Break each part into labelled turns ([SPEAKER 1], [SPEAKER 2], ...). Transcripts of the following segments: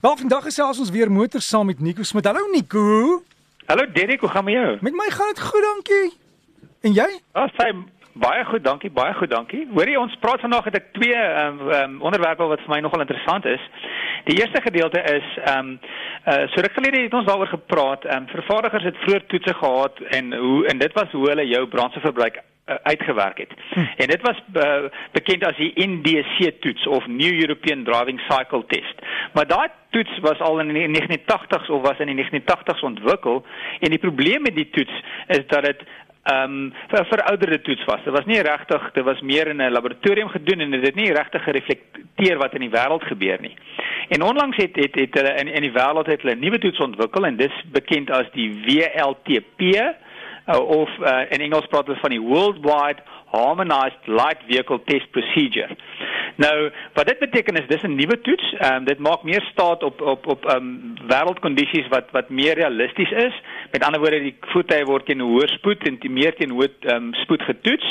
[SPEAKER 1] Wel vandag is ons weer motor saam met Nico Smit. Hallo Nico.
[SPEAKER 2] Hallo Derek, hoe gaan met jou?
[SPEAKER 1] Met my gaan dit goed, dankie. En jy?
[SPEAKER 2] Ja, oh, sy baie goed, dankie, baie goed, dankie. Hoorie, ons praat vandag het ek twee ehm um, um, onderwerpe wat vir my nogal interessant is. Die eerste gedeelte is ehm um, uh so ruk gelede het ons daaroor gepraat. Ehm um, vervaardigers het vroeër toetse gehad en hoe en dit was hoe hulle jou brandstofverbruik uitgewerk het. Hm. En dit was uh, bekend as die NDC toets of New European Driving Cycle Test. Maar daai toets was al in die 1980s of was in die 1980s ontwikkel en die probleem met die toets is dat dit ehm um, vir verouderde toets was. Dit was nie regtig, dit was meer in 'n laboratorium gedoen en dit het nie regtig gereflekteer wat in die wêreld gebeur nie. En onlangs het het het hulle in in die wêreld het hulle 'n nuwe toets ontwikkel en dis bekend as die WLTP uh, of uh, in Engels praat hulle van die Worldwide Harmonized Light Vehicle Test Procedure. Nou, wat dit beteken is dis 'n nuwe toets. Ehm um, dit maak meer staat op op op ehm um, wêreldkondisies wat wat meer realisties is. Met ander woorde, die voertuie word teen hoër spoed en teen meer teen hoë um, spoed getoets.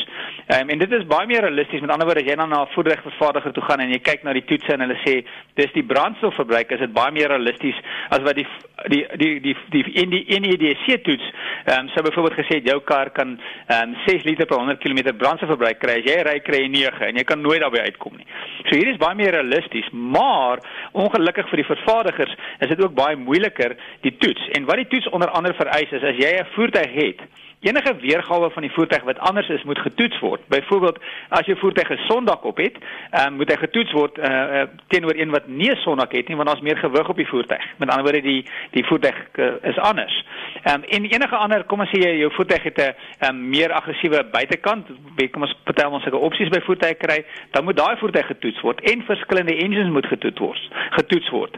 [SPEAKER 2] Um, en dit is baie meer realisties. Met ander woorde, as jy dan na 'n voertuigvervaardiger toe gaan en jy kyk na die toetse en hulle sê dis die brandstofverbruik, is dit baie meer realisties as wat die die die die die in die NEDC toets. Ehm um, sou byvoorbeeld gesê jou kar kan ehm um, 6 liter per 100 km brandstofverbruik kry. As jy ry kry jy 9 en jy kan nooit daarby uitkom nie. So hier is baie meer realisties, maar ongelukkig vir die vervaardigers is dit ook baie moeiliker die toets. En wat die toets onder andere vereis is as jy 'n voertuig het Enige weergawe van die voertuig wat anders is, moet getoets word. Byvoorbeeld, as jou voertuig 'n sondak op het, um, moet hy getoets word uh, uh, teenoor een wat nie 'n sondak het nie, want daar's meer gewig op die voertuig. Met ander woorde, die die voertuig uh, is anders. Ehm um, en enige ander, kom ons sê jy jou voertuig het 'n um, meer aggressiewe buitekant, kom ons party ons sulke opsies by voertuie kry, dan moet daai voertuig getoets word en verskillende engines moet getoets word. Getoets word.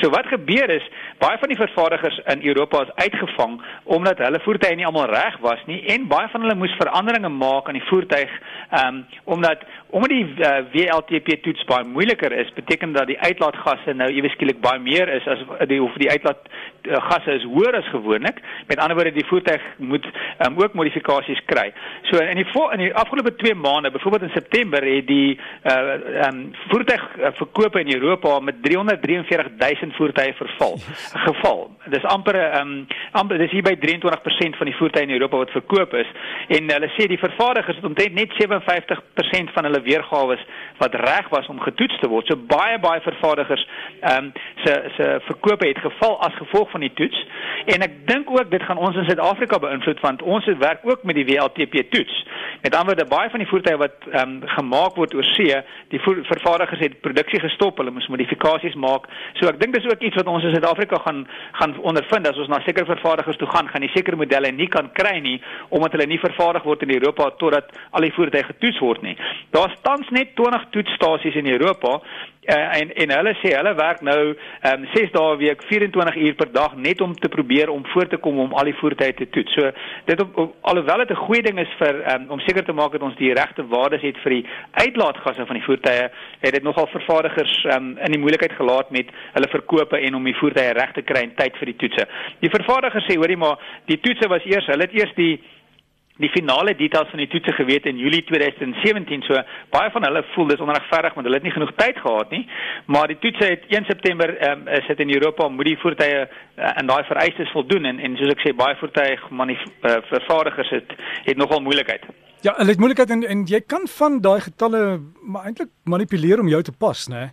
[SPEAKER 2] So wat gebeur is, baie van die vervaardigers in Europa is uitgevang omdat hulle voertuie nie almal reg was nie en baie van hulle moes veranderinge maak aan die voertuig um, omdat omdat die uh, WLTP toets baie moeiliker is beteken dat die uitlaatgasse nou ewe skielik baie meer is as die of die uitlaat uh, gasse is hoër as gewoonlik. Met ander woorde die voertuig moet um, ook modifikasies kry. So in die in die afgelope 2 maande byvoorbeeld in September het die uh, um, voertuigverkope in Europa met 343 000 voertuie verval geval. Dis amper um, amper dis hier by 23% van die voertuie in Europa wat verkoop is. En hulle sê die vervaardigers het omtrent net 57% van hulle weergawe wat reg was om getoets te word. So baie baie vervaardigers ehm um, se se verkope het geval as gevolg van die toets en ek dink ook dit gaan ons in Suid-Afrika beïnvloed want ons het werk ook met die WLTP toets. Met ander woorde baie van die voertuie wat ehm um, gemaak word oor see, die vervaardigers het produksie gestop, hulle moes modifikasies maak. So ek dink dis ook iets wat ons in Suid-Afrika gaan gaan ondervind as ons na sekere vervaardigers toe gaan, gaan die sekere modelle nie kan kry nie omdat hulle nie vervaardig word in Europa totdat al die voertuie getoets word nie. Daar's tans net 20 toetsstasies in Europa uh, en en hulle sê hulle werk nou um, 6 dae 'n week 24 uur per dag net om te probeer om voor te kom om al die voertuie te toets. So dit op, op, alhoewel dit 'n goeie ding is vir um, om seker te maak dat ons die regte waardes het vir die uitlaatgasse van die voertuie, het dit nogal vervaardigers um, in die moeilikheid gelaat met hulle verkope en om die voertuie reg te kry in tyd vir die toetse. Die vervaardigers sê hoorie maar die toetse was eers hulle het eers die die finale details van die toetse geweet in Julie 2017 so baie van hulle voel dis onregverdig want hulle het nie genoeg tyd gehad nie. Maar die toetse het 1 September um, is dit in Europa moet die voertuie uh, in daai vereistes voldoen. En en soos ek sê baie voertuie uh, vervaardigers het het nogal moeilikheid.
[SPEAKER 1] Ja, hulle het moeilikheid en en jy kan van daai getalle maar eintlik manipuleer om jou te pas, né?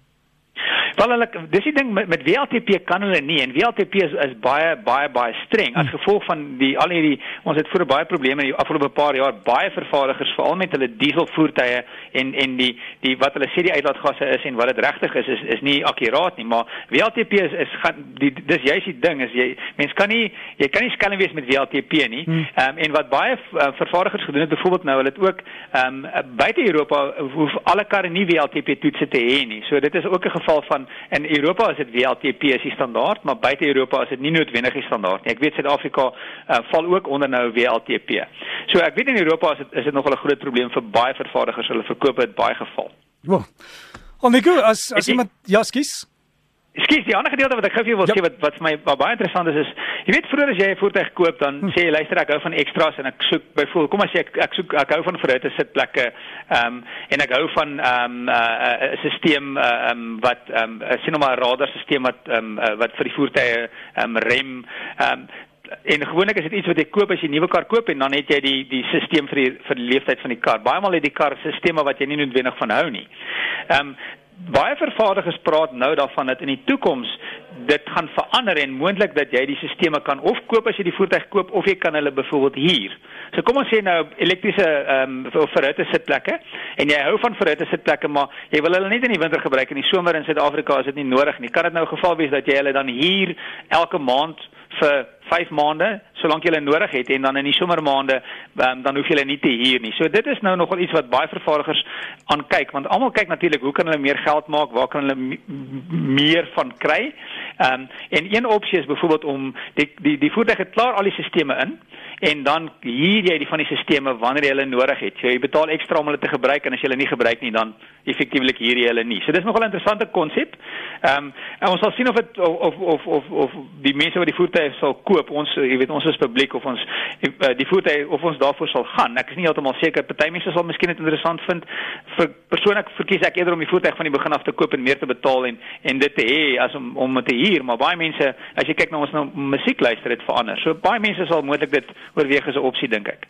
[SPEAKER 2] Wel hulle dis die ding met, met WLTP kan hulle nie en WLTP is, is baie baie baie streng as hmm. gevolg van die al hierdie ons het voor baie probleme in die afgelope paar jaar baie vervaardigers veral met hulle diesel voertuie en en die die wat hulle sê die uitlaatgasse is en wat dit regtig is is is nie akkuraat nie maar WLTP is is gaan die dis juist die ding is jy mens kan nie jy kan nie skelm wees met WLTP nie hmm. um, en wat baie uh, vervaardigers gedoen het byvoorbeeld nou hulle het ook um, buite Europa hoef alle karre nie WLTP toetse te hê nie so dit is ook 'n geval van in Europa is dit WLTP as die standaard, maar buite Europa is dit nie noodwendig die standaard nie. Ek weet Suid-Afrika uh, val ook onder nou WLTP. So ek weet in Europa is dit is dit nogal 'n groot probleem vir baie vervaardigers. Hulle verkoop dit baie geval.
[SPEAKER 1] Wow. Onigo as as iemand ja, skies.
[SPEAKER 2] Skielik die ander gedeelte wat ek gou vir jou wil
[SPEAKER 1] Ja.
[SPEAKER 2] sê wat wat vir my wat baie interessant is is jy weet vroeër as jy 'n voertuig koop dan
[SPEAKER 1] Hm.
[SPEAKER 2] sê jy luister ek hou van extras en ek soek byvoorbeeld kom ons sê ek ek soek ek hou van verhoute sitplekke ehm um, en ek hou van ehm um, 'n uh, stelsel ehm um, wat ehm um, sien nou maar 'n radarstelsel wat ehm um, uh, wat vir die voertuie ehm um, rem ehm um, en gewoonlik is dit iets wat jy koop as jy 'n nuwe kar koop en dan het jy die die stelsel vir die vir die leeftyd van die kar. Baie maal het die kar stelsels wat jy nie noodwendig van hou nie. Ehm um, baie vervaardigers praat nou daarvan dat in die toekoms dit gaan verander en moontlik dat jy die stelsels kan of koop as jy die voertuig koop of jy kan hulle byvoorbeeld huur. So kom ons sê nou elektriese ehm um, verhitte sitplekke en jy hou van verhitte sitplekke maar jy wil hulle net in die winter gebruik en in die somer in Suid-Afrika is dit nie nodig nie. Kan dit nou 'n geval wees dat jy hulle dan huur elke maand vir 5 maande solank jy hulle nodig het en dan in die somermaande um, dan hoef jy hulle nie te huur nie. So dit is nou nogal iets wat baie vervaardigers aan kyk want almal kyk natuurlik hoe kan hulle meer geld maak, waar kan hulle meer van kry? Ehm um, en een opsie is byvoorbeeld om die die die voertuig het klaar al die stelsels in en dan huur jy die van die stelsels wanneer jy hulle nodig het. So jy betaal ekstra om hulle te gebruik en as jy hulle nie gebruik nie dan effektiewelik huur jy hulle nie. So dis nogal 'n interessante konsep. Ehm um, en ons sal sien of dit of of of of die mense wat die voertuie sal koop, ons jy weet ons is publiek of ons eh, die voertuie of ons daarvoor sal gaan. Ek is nie heeltemal seker. Party mense sal miskien dit interessant vind. Vir persoonlik verkies ek eerder om die voertuig van die begin af te koop en meer te betaal en en dit te hê as om om te huur, maar baie mense as jy kyk na ons nou musiek luister dit verander. So baie mense sal moontlik dit oorweeg as 'n opsie dink ek.